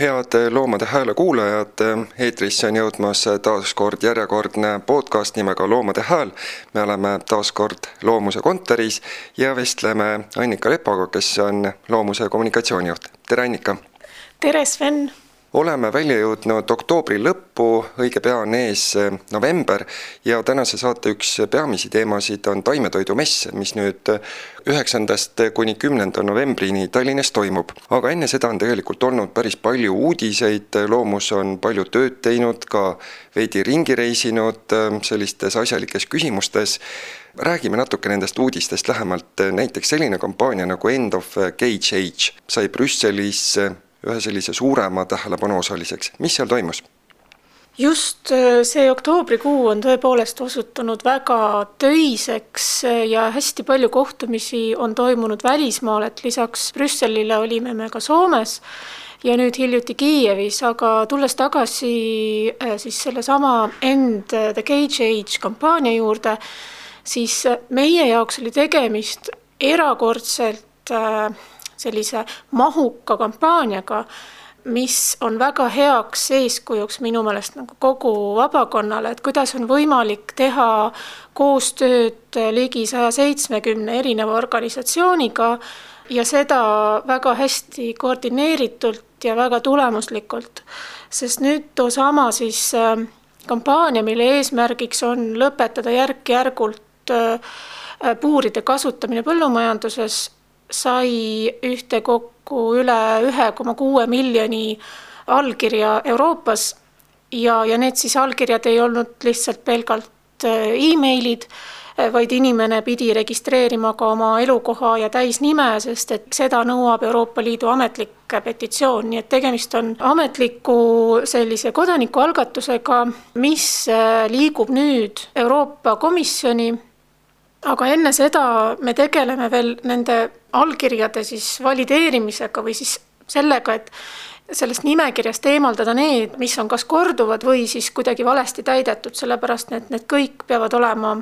head Loomade Hääle kuulajad, eetrisse on jõudmas taas kord järjekordne podcast nimega Loomade Hääl. me oleme taas kord Loomuse kontoris ja vestleme Annika Lepaga, kes on Loomuse kommunikatsioonijuht. tere, Annika! tere, Sven! Oleme välja jõudnud oktoobri lõppu, õige pea on ees eh, november ja tänase saate üks peamisi teemasid on taimetoidumess, mis nüüd üheksandast kuni kümnenda novembrini Tallinnas toimub. aga enne seda on tegelikult olnud päris palju uudiseid, Loomus on palju tööd teinud, ka veidi ringi reisinud eh, sellistes asjalikes küsimustes räägime natuke nendest uudistest lähemalt, näiteks selline kampaania nagu End of Cage Age sai Brüsselis ühe sellise suurema tähelepanu osaliseks, mis seal toimus? just äh, see oktoobrikuu on tõepoolest osutunud väga töiseks äh, ja hästi palju kohtumisi on toimunud välismaal, et lisaks Brüsselile olime me ka Soomes ja nüüd hiljuti Kiievis, aga tulles tagasi äh, siis sellesama End the Cage Age kampaania juurde, siis meie jaoks oli tegemist erakordselt sellise mahuka kampaaniaga, mis on väga heaks eeskujuks minu meelest nagu kogu vabakonnale, et kuidas on võimalik teha koostööd ligi saja seitsmekümne erineva organisatsiooniga ja seda väga hästi koordineeritult ja väga tulemuslikult. sest nüüd toosama siis äh, kampaania, mille eesmärgiks on lõpetada järk-järgult äh, puuride kasutamine põllumajanduses sai ühtekokku üle ühe koma kuue miljoni allkirja Euroopas ja, ja need siis allkirjad ei olnud lihtsalt pelgalt äh, emailid, äh, vaid inimene pidi registreerima ka oma elukoha ja täisnime, sest et seda nõuab Euroopa Liidu ametlik petitsioon, nii et tegemist on ametliku sellise kodanikualgatusega, mis äh, liigub nüüd Euroopa Komisjoni aga enne seda me tegeleme veel nende allkirjade siis valideerimisega või siis sellega, et sellest nimekirjast eemaldada need, mis on kas korduvad või siis kuidagi valesti täidetud, sellepärast et need kõik peavad olema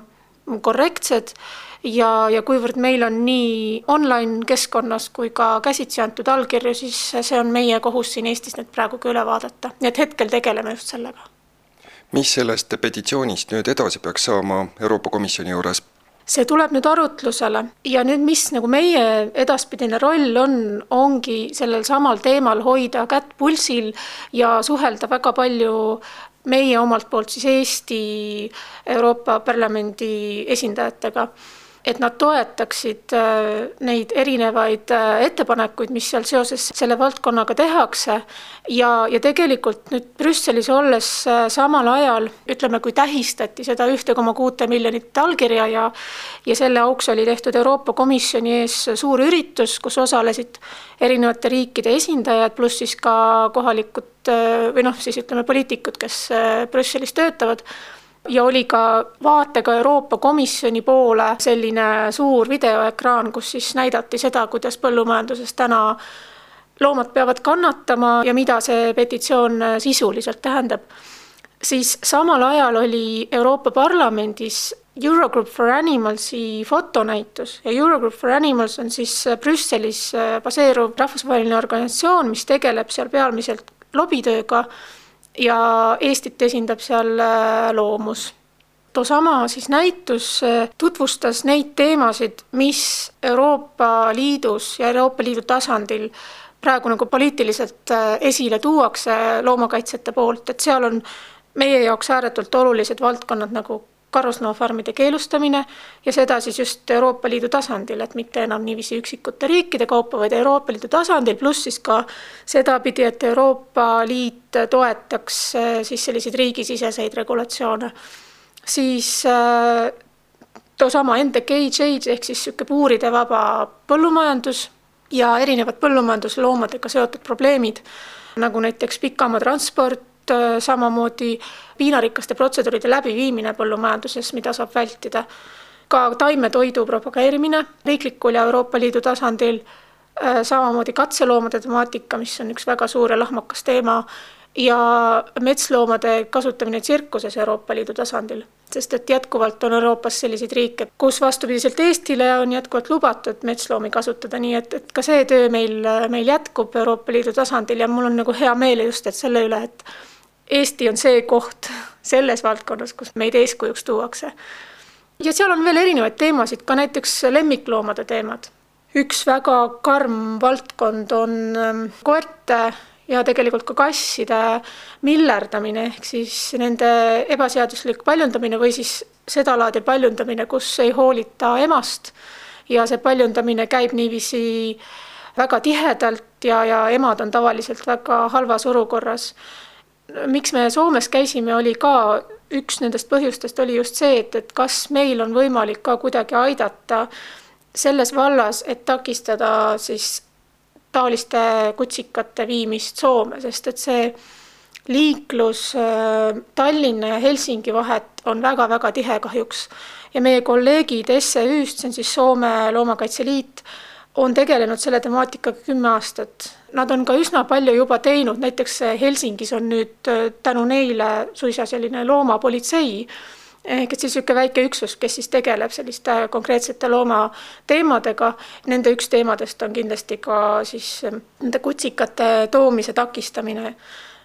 korrektsed ja, ja kuivõrd meil on nii online keskkonnas kui ka käsitsi antud allkirju, siis see on meie kohus siin Eestis need praegu ka üle vaadata, nii et hetkel tegeleme just sellega. mis sellest petitsioonist nüüd edasi peaks saama Euroopa Komisjoni juures? See tuleb nüüd arutlusele. Ja nüüd, mis nagu meie edaspidine roll on, ongi sellel samal teemal hoida kätt pulsil ja suhelda väga palju meie omalt poolt siis Eesti Euroopa Parlamendi esindajatega et nad toetaksid äh, neid erinevaid äh, ettepanekuid, mis seal seoses selle valdkonnaga tehakse. ja, ja tegelikult nüüd Brüsselis olles äh, samal ajal, ütleme, kui tähistati seda ühte koma kuute miljonit allkirja ja ja selle auks oli tehtud Euroopa Komisjoni ees suur üritus, kus osalesid erinevate riikide esindajad, pluss siis ka kohalikud või noh, siis ütleme, poliitikud, kes Brüsselis töötavad ja oli ka vaatega Euroopa Komisjoni poole selline suur videoekraan, kus siis näidati seda, kuidas põllumajanduses täna loomad peavad kannatama ja mida see petitsioon sisuliselt tähendab. siis samal ajal oli Euroopa Parlamendis Eurogroup for Animalsi fotonäitus ja Eurogroup for Animals on siis Brüsselis baseeruv rahvusvaheline organisatsioon, mis tegeleb seal peamiselt lobitööga ja Eestit esindab seal äh, Loomus. toosama siis näitus äh, tutvustas neid teemasid, mis Euroopa Liidus ja Euroopa Liidu tasandil praegu nagu poliitiliselt äh, esile tuuakse loomakaitsjate poolt, et seal on meie jaoks ääretult olulised valdkonnad nagu karusloomafarmide keelustamine ja seda siis just Euroopa Liidu tasandil, et mitte enam niiviisi üksikute riikide kaupa, vaid Euroopa Liidu tasandil, pluss siis ka sedapidi, et Euroopa Liit toetaks äh, siis selliseid riigisiseseid regulatsioone. siis äh, toosama NDK-Age ehk siis niisugune puuridevaba põllumajandus ja erinevad põllumajandusloomadega seotud probleemid, nagu näiteks pikamaa transport, samamoodi piinarikaste protseduuride läbiviimine põllumajanduses, mida saab vältida. ka taimetoidu propageerimine riiklikul ja Euroopa Liidu tasandil, äh, samamoodi katseloomade temaatika, mis on üks väga suur ja lahmakas teema ja metsloomade kasutamine tsirkuses Euroopa Liidu tasandil sest et jätkuvalt on Euroopas selliseid riike, kus vastupidiselt Eestile on jätkuvalt lubatud metsloomi kasutada, nii et, et ka see töö meil, meil jätkub Euroopa Liidu tasandil ja mul on nagu hea meel just, et selle üle, et Eesti on see koht selles valdkonnas, kus meid eeskujuks tuuakse. ja seal on veel erinevaid teemasid, ka näiteks lemmikloomade teemad. üks väga karm valdkond on ähm, koerte ja tegelikult ka kasside millerdamine ehk siis nende ebaseaduslik paljundamine või siis sedalaadi paljundamine, kus ei hoolita emast ja see paljundamine käib niiviisi väga tihedalt ja, ja emad on tavaliselt väga halvas olukorras. Miks me Soomes käisime, oli ka üks nendest põhjustest oli just see, et, et kas meil on võimalik ka kuidagi aidata selles vallas, et takistada siis taoliste kutsikate viimist Soome, sest et see liiklus äh, Tallinna ja Helsingi vahet on väga-väga tihe kahjuks. ja meie kolleegid SEÜ-st, see on siis Soome Loomakaitse Liit, on tegelenud selle temaatikaga kümme aastat. Nad on ka üsna palju juba teinud, näiteks Helsingis on nüüd äh, tänu neile suisa selline loomapolitsei ehk et siis niisugune väike üksus, kes siis tegeleb selliste konkreetsete loomateemadega. Nende üks teemadest on kindlasti ka siis ähm, nende kutsikate toomise takistamine.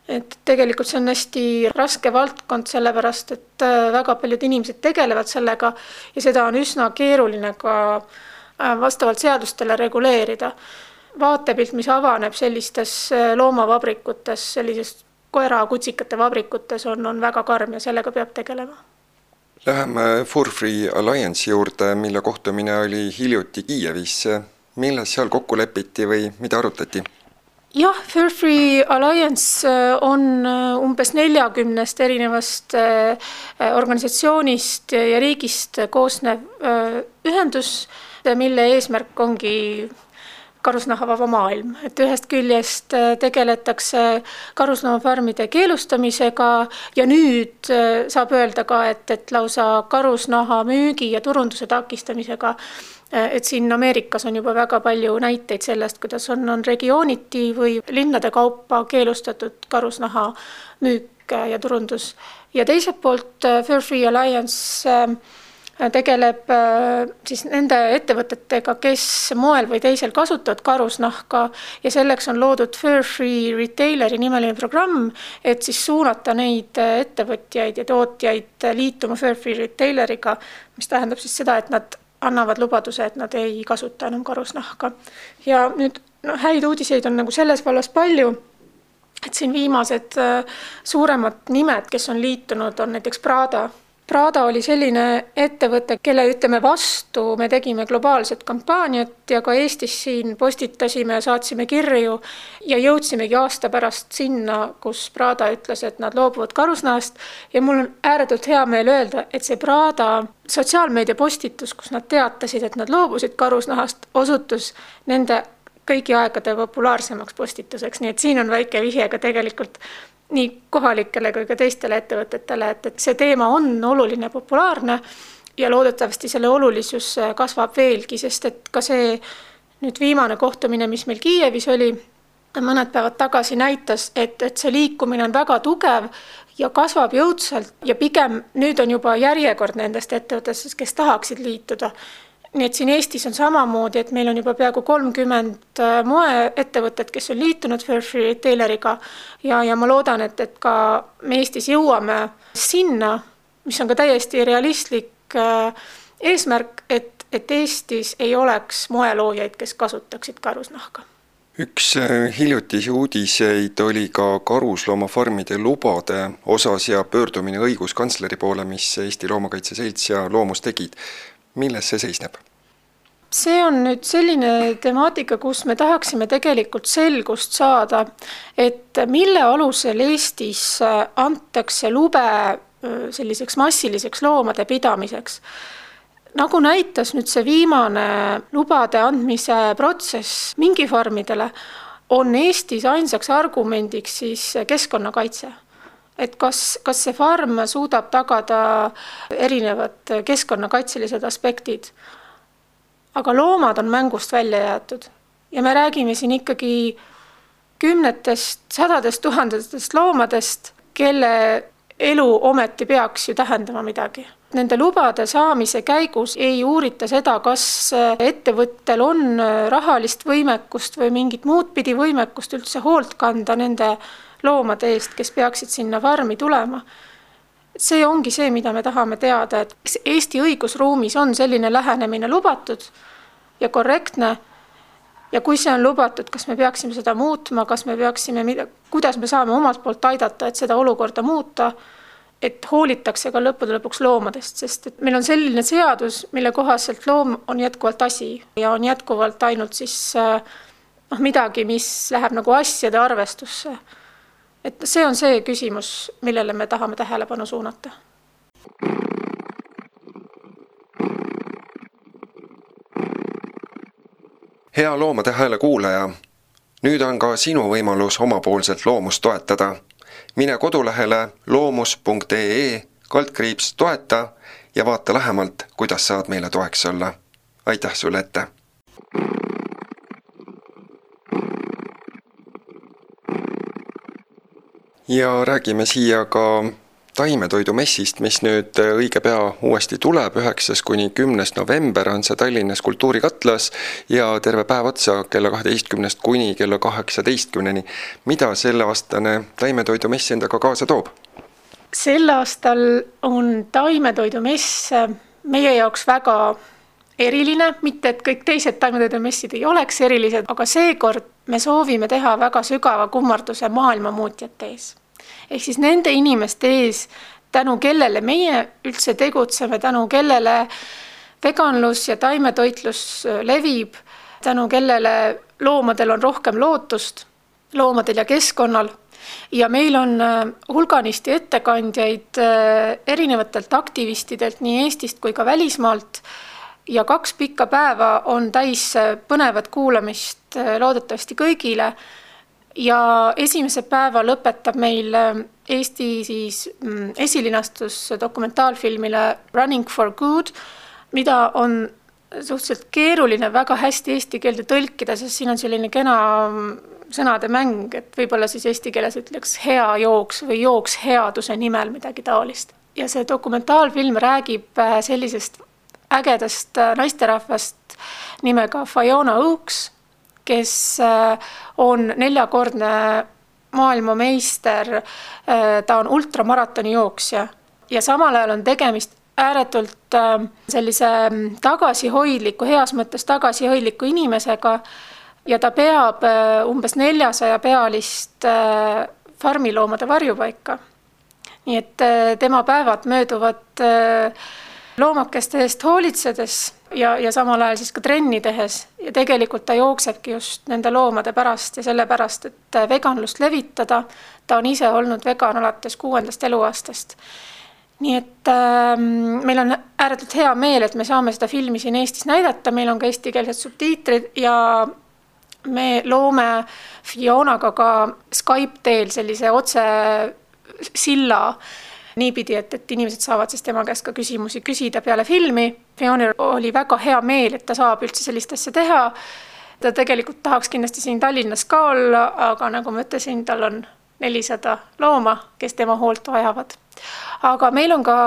et tegelikult see on hästi raske valdkond, sellepärast et äh, väga paljud inimesed tegelevad sellega ja seda on üsna keeruline ka äh, vastavalt seadustele reguleerida. Vaatepilt, mis avaneb sellistes äh, loomavabrikutes, sellises koera-kutsikate vabrikutes on, on väga karm ja sellega peab tegelema Läheme For Free Alliance'i juurde, mille kohtumine oli hiljuti Kiievis. milles seal kokku lepiti või mida arutati? jah, Fair Free Alliance äh, on äh, umbes neljakümnest erinevast organisatsioonist ja riigist koosnev ühendus, mille eesmärk ongi karusnahavaba maailm, et ühest küljest äh, tegeletakse karusloomafarmide keelustamisega ja nüüd äh, saab öelda ka, et, et lausa karusnaha müügi ja turunduse takistamisega. Äh, et siin Ameerikas on juba väga palju näiteid sellest, kuidas on, on regiooniti või linnade kaupa keelustatud karusnaha müük ja turundus. ja teiselt poolt Fair Free Alliance tegeleb äh, siis nende ettevõtetega, kes moel või teisel kasutavad karusnahka ja selleks on loodud Fur Free Retaileri nimeline programm, et siis suunata neid äh, ettevõtjaid ja tootjaid liituma Fur Free Retaileriga, mis tähendab siis seda, et nad annavad lubaduse, et nad ei kasuta enam karusnahka. ja nüüd noh, häid uudiseid on nagu selles vallas palju et siin viimased äh, suuremad nimed, kes on liitunud, on näiteks Prada Prada oli selline ettevõte, kelle ütleme vastu me tegime globaalset kampaaniat ja ka Eestis siin postitasime, saatsime kirju ja jõudsimegi aasta pärast sinna, kus Prada ütles, et nad loobuvad karusnahast. Ja mul on ääretult hea meel öelda, et see Prada sotsiaalmeedia postitus, kus nad teatasid, et nad loobusid karusnahast, osutus nende kõigi aegade populaarsemaks postituseks, nii et siin on väike vihje ka tegelikult nii kohalikele kui ka teistele ettevõtetele, et, et see teema on oluline, populaarne ja loodetavasti selle olulisus kasvab veelgi, sest et ka see nüüd viimane kohtumine, mis meil Kiievis oli, mõned päevad tagasi näitas, et, et see liikumine on väga tugev ja kasvab jõudsalt ja pigem nüüd on juba järjekord nendest ettevõtetest, kes tahaksid liituda nii et siin Eestis on samamoodi, et meil on juba peaaegu kolmkümmend äh, moeettevõtet, kes on liitunud Fairfree Tailoriga. Ja, ja ma loodan, et, et ka me Eestis jõuame sinna, mis on ka täiesti realistlik äh, eesmärk, et, et Eestis ei oleks moeloojaid, kes kasutaksid karusnahka. Üks äh, hiljutisi uudiseid oli ka karusloomafarmide lubade osas ja pöördumine õiguskantsleri poole, mis Eesti Loomakaitse Selts ja Loomus tegid. Milles see seisneb? See on nüüd selline temaatika, kus me tahaksime tegelikult selgust saada, et mille alusel Eestis antakse lube selliseks massiliseks loomade pidamiseks. nagu näitas nüüd see viimane lubade andmise protsess mingifarmidele, on Eestis ainsaks argumendiks siis keskkonnakaitse et kas, kas see farm suudab tagada erinevad keskkonnakaitselised aspektid. Aga loomad on mängust välja jäetud ja me räägime siin ikkagi kümnetest, sadadest tuhandetest loomadest, kelle elu ometi peaks ju tähendama midagi. Nende lubade saamise käigus ei uurita seda, kas ettevõttel on rahalist võimekust või mingit muud pidi võimekust üldse hoolt kanda nende loomade eest, kes peaksid sinna farmi tulema. see ongi see, mida me tahame teada, et Eesti õigusruumis on selline lähenemine lubatud ja korrektne ja kui see on lubatud, kas me peaksime seda muutma, kas me peaksime, kuidas me saame omalt poolt aidata, et seda olukorda muuta, et hoolitakse ka lõppude lõpuks loomadest, sest et meil on selline seadus, mille kohaselt loom on jätkuvalt asi ja on jätkuvalt ainult siis noh, midagi, mis läheb nagu asjade arvestusse. et see on see küsimus, millele me tahame tähelepanu suunata hea Loomade Hääle kuulaja, nüüd on ka sinu võimalus omapoolselt loomust toetada. mine kodulehele loomus.ee kaldkriips toeta ja vaata lähemalt, kuidas saad meile toeks olla. aitäh sulle ette! ja räägime siia ka taimetoidumessist, mis nüüd äh, õige pea uuesti tuleb, üheksas kuni kümnes november on see Tallinnas Kultuurikatlas ja terve päev otsa kella kaheteistkümnest kuni kella kaheksateistkümneni. mida selleaastane taimetoidumess endaga kaasa toob? sel aastal on taimetoidumess äh, meie jaoks väga eriline, mitte et kõik teised taimetoidumessid ei oleks erilised, aga seekord me soovime teha väga sügava kummarduse maailmamuutjate ees ehk siis nende inimeste ees, tänu kellele meie üldse tegutseme, tänu kellele veganlus ja taimetoitlus äh, levib, tänu kellele loomadel on rohkem lootust, loomadel ja keskkonnal. Ja meil on äh, hulganisti ettekandjaid äh, erinevatelt aktivistidelt nii Eestist kui ka välismaalt ja kaks pikka päeva on täis põnevat kuulamist loodetavasti kõigile ja esimese päeva lõpetab meil ähm, Eesti siis mm, esilinastus dokumentaalfilmile Running for good, mida on suhteliselt keeruline väga hästi eesti keelde tõlkida, sest siin on selline kena mm, sõnade mäng, et võib-olla siis eesti keeles ütleks hea jooks või jooks headuse nimel, midagi taolist. ja see dokumentaalfilm räägib äh, sellisest ägedast äh, naisterahvast nimega Fiona Oaks kes äh, on neljakordne maailmameister, äh, ta on ultramaratoni jooksja ja samal ajal on tegemist ääretult äh, sellise mm, tagasihoidliku, heas mõttes tagasihoidliku inimesega ja ta peab umbes neljasaja pealist farmiloomade varjupaika. nii et tema päevad mööduvad loomakeste eest hoolitsedes ja, ja samal ajal siis ka trenni tehes ja tegelikult ta jooksebki just nende loomade pärast ja sellepärast, et veganlust levitada. ta on ise olnud vegan alates kuuendast eluaastast. nii et äh, meil on ääretult hea meel, et me saame seda filmi siin Eestis näidata, meil on ka eestikeelsed subtiitrid ja me loome Fionaga ka Skype teel sellise otsesilla niipidi, et, et inimesed saavad siis tema käest ka küsimusi küsida peale filmi. Fionil oli väga hea meel, et ta saab üldse sellist asja teha. ta tegelikult tahaks kindlasti siin Tallinnas ka olla, aga nagu ma ütlesin, tal on nelisada looma, kes tema hoolt vajavad. aga meil on ka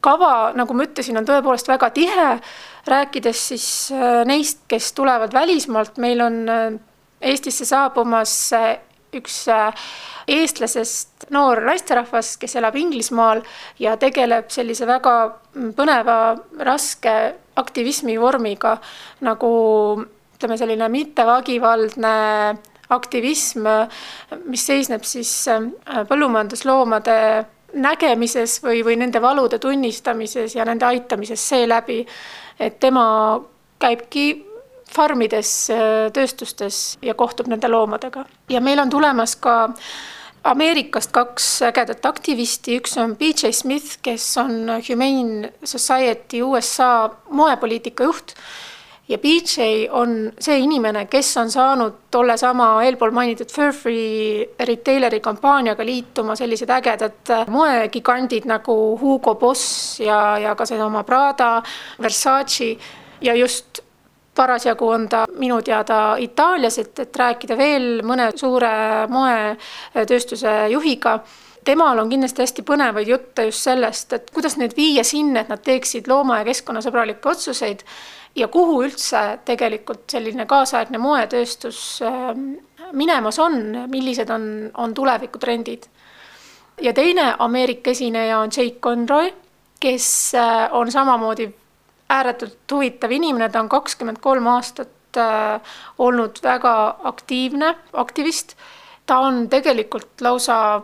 kava, nagu ma ütlesin, on tõepoolest väga tihe. rääkides siis äh, neist, kes tulevad välismaalt, meil on äh, Eestisse saabumas äh, üks eestlasest noor naisterahvas, kes elab Inglismaal ja tegeleb sellise väga põneva, raske aktivismi vormiga nagu ütleme, selline mittevägivaldne aktivism, mis seisneb siis äh, põllumajandusloomade nägemises või, või nende valude tunnistamises ja nende aitamises seeläbi, et tema käibki farmides, äh, tööstustes ja kohtub nende loomadega. ja meil on tulemas ka Ameerikast kaks ägedat aktivisti, üks on BJ Smith, kes on Humane Society USA moepoliitika juht ja BJ on see inimene, kes on saanud tollesama eelpool mainitud Furfree retaileri kampaaniaga liituma sellised ägedad moegigandid nagu Hugo Boss ja, ja ka seesama Prada, Versace ja just parasjagu on ta minu teada Itaalias, et, et rääkida veel mõne suure moetööstuse juhiga temal on kindlasti hästi põnevaid jutte just sellest, et kuidas neid viia sinna, et nad teeksid looma- ja keskkonnasõbralikke otsuseid ja kuhu üldse tegelikult selline kaasaegne moetööstus ähm, minemas on, millised on, on tulevikutrendid. ja teine Ameerika esineja on Jake Conroy, kes äh, on samamoodi ääretult huvitav inimene, ta on kakskümmend kolm aastat äh, olnud väga aktiivne aktivist. ta on tegelikult lausa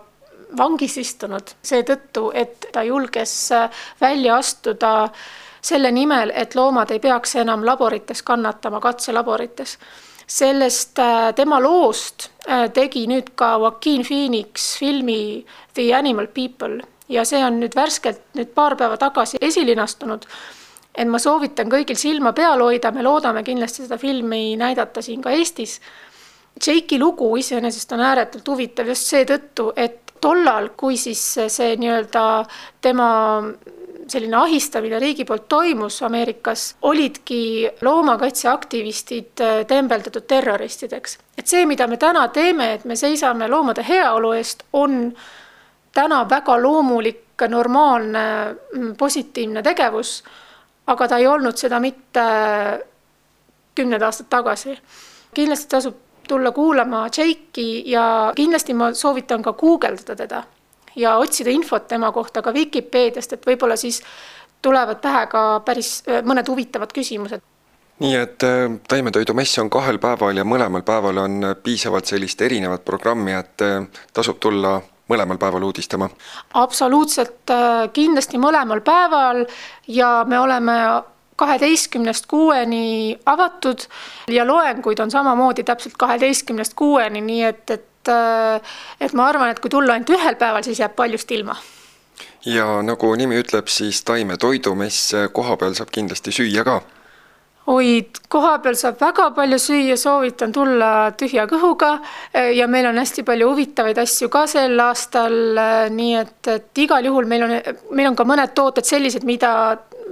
vangis istunud seetõttu, et ta julges äh, välja astuda selle nimel, et loomad ei peaks enam laborites kannatama, katselaborites. sellest äh, tema loost äh, tegi nüüd ka Joaquin Phoenix filmi The Animal People ja see on nüüd värskelt nüüd paar päeva tagasi esilinastunud et ma soovitan kõigil silma peal hoida, me loodame kindlasti seda filmi näidata siin ka Eestis. Jake'i lugu iseenesest on ääretult huvitav just seetõttu, et tollal, kui siis see nii-öelda tema selline ahistamine riigi poolt toimus Ameerikas, olidki loomakaitseaktivistid äh, tembeldatud terroristideks. et see, mida me täna teeme, et me seisame loomade heaolu eest, on täna väga loomulik, normaalne, mm, positiivne tegevus, aga ta ei olnud seda mitte kümned aastad tagasi. kindlasti tasub tulla kuulama Jake'i ja kindlasti ma soovitan ka guugeldada teda ja otsida infot tema kohta ka Vikipeediast, et võib-olla siis tulevad pähe ka päris mõned huvitavad küsimused nii et äh, taimetoidumess on kahel päeval ja mõlemal päeval on piisavalt sellist erinevat programmi, et äh, tasub tulla mõlemal päeval uudistama? absoluutselt, äh, kindlasti mõlemal päeval ja me oleme kaheteistkümnest kuueni avatud ja loenguid on samamoodi täpselt kaheteistkümnest kuueni, nii et, et, et ma arvan, et kui tulla ainult ühel päeval, siis jääb paljust ilma. ja nagu nimi ütleb, siis taimetoidumess, koha peal saab kindlasti süüa ka oi, kohapeal saab väga palju süüa, soovitan tulla tühja kõhuga ja meil on hästi palju huvitavaid asju ka sel aastal, nii et, et igal juhul meil on, meil on ka mõned tooted sellised, mida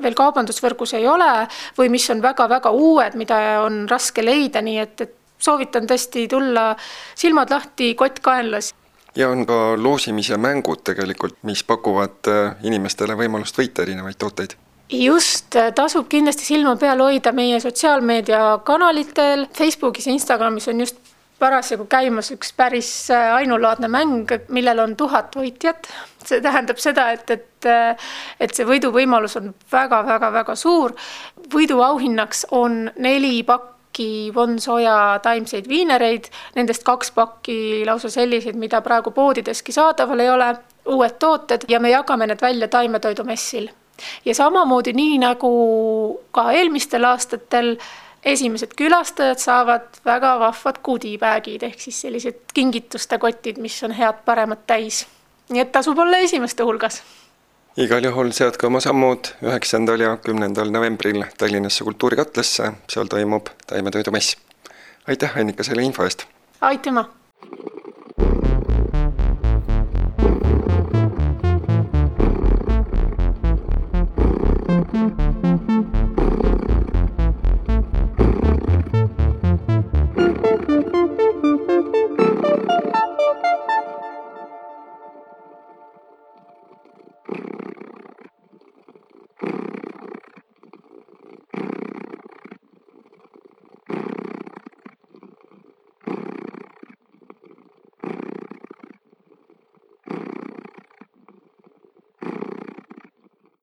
veel kaubandusvõrgus ei ole või mis on väga-väga uued, mida on raske leida, nii et, et soovitan tõesti tulla silmad lahti, kott kaenlas. ja on ka loosimise mängud tegelikult, mis pakuvad äh, inimestele võimalust võita erinevaid tooteid just, äh, tasub kindlasti silma peal hoida meie sotsiaalmeediakanalitel, Facebookis ja Instagramis on just parasjagu käimas üks päris äh, ainulaadne mäng, millel on tuhat võitjat. see tähendab seda, et, et, äh, et see võiduvõimalus on väga-väga-väga suur. võiduauhinnaks on neli pakki Von Soja taimseid viinereid, nendest kaks pakki lausa selliseid, mida praegu poodideski saadaval ei ole, uued tooted ja me jagame need välja taimetoidumessil. Ja samamoodi, nii nagu ka eelmistel aastatel esimesed külastajad saavad väga vahvad goodiebag'id ehk siis sellised kingituste kotid, mis on head-paremat täis. nii et tasub olla esimeste hulgas. igal juhul seadke oma sammud üheksandal ja kümnendal novembril Tallinnasse Kultuurikatlasse, seal toimub taimetoidumess. aitäh, Annika, selle info eest! aitüma!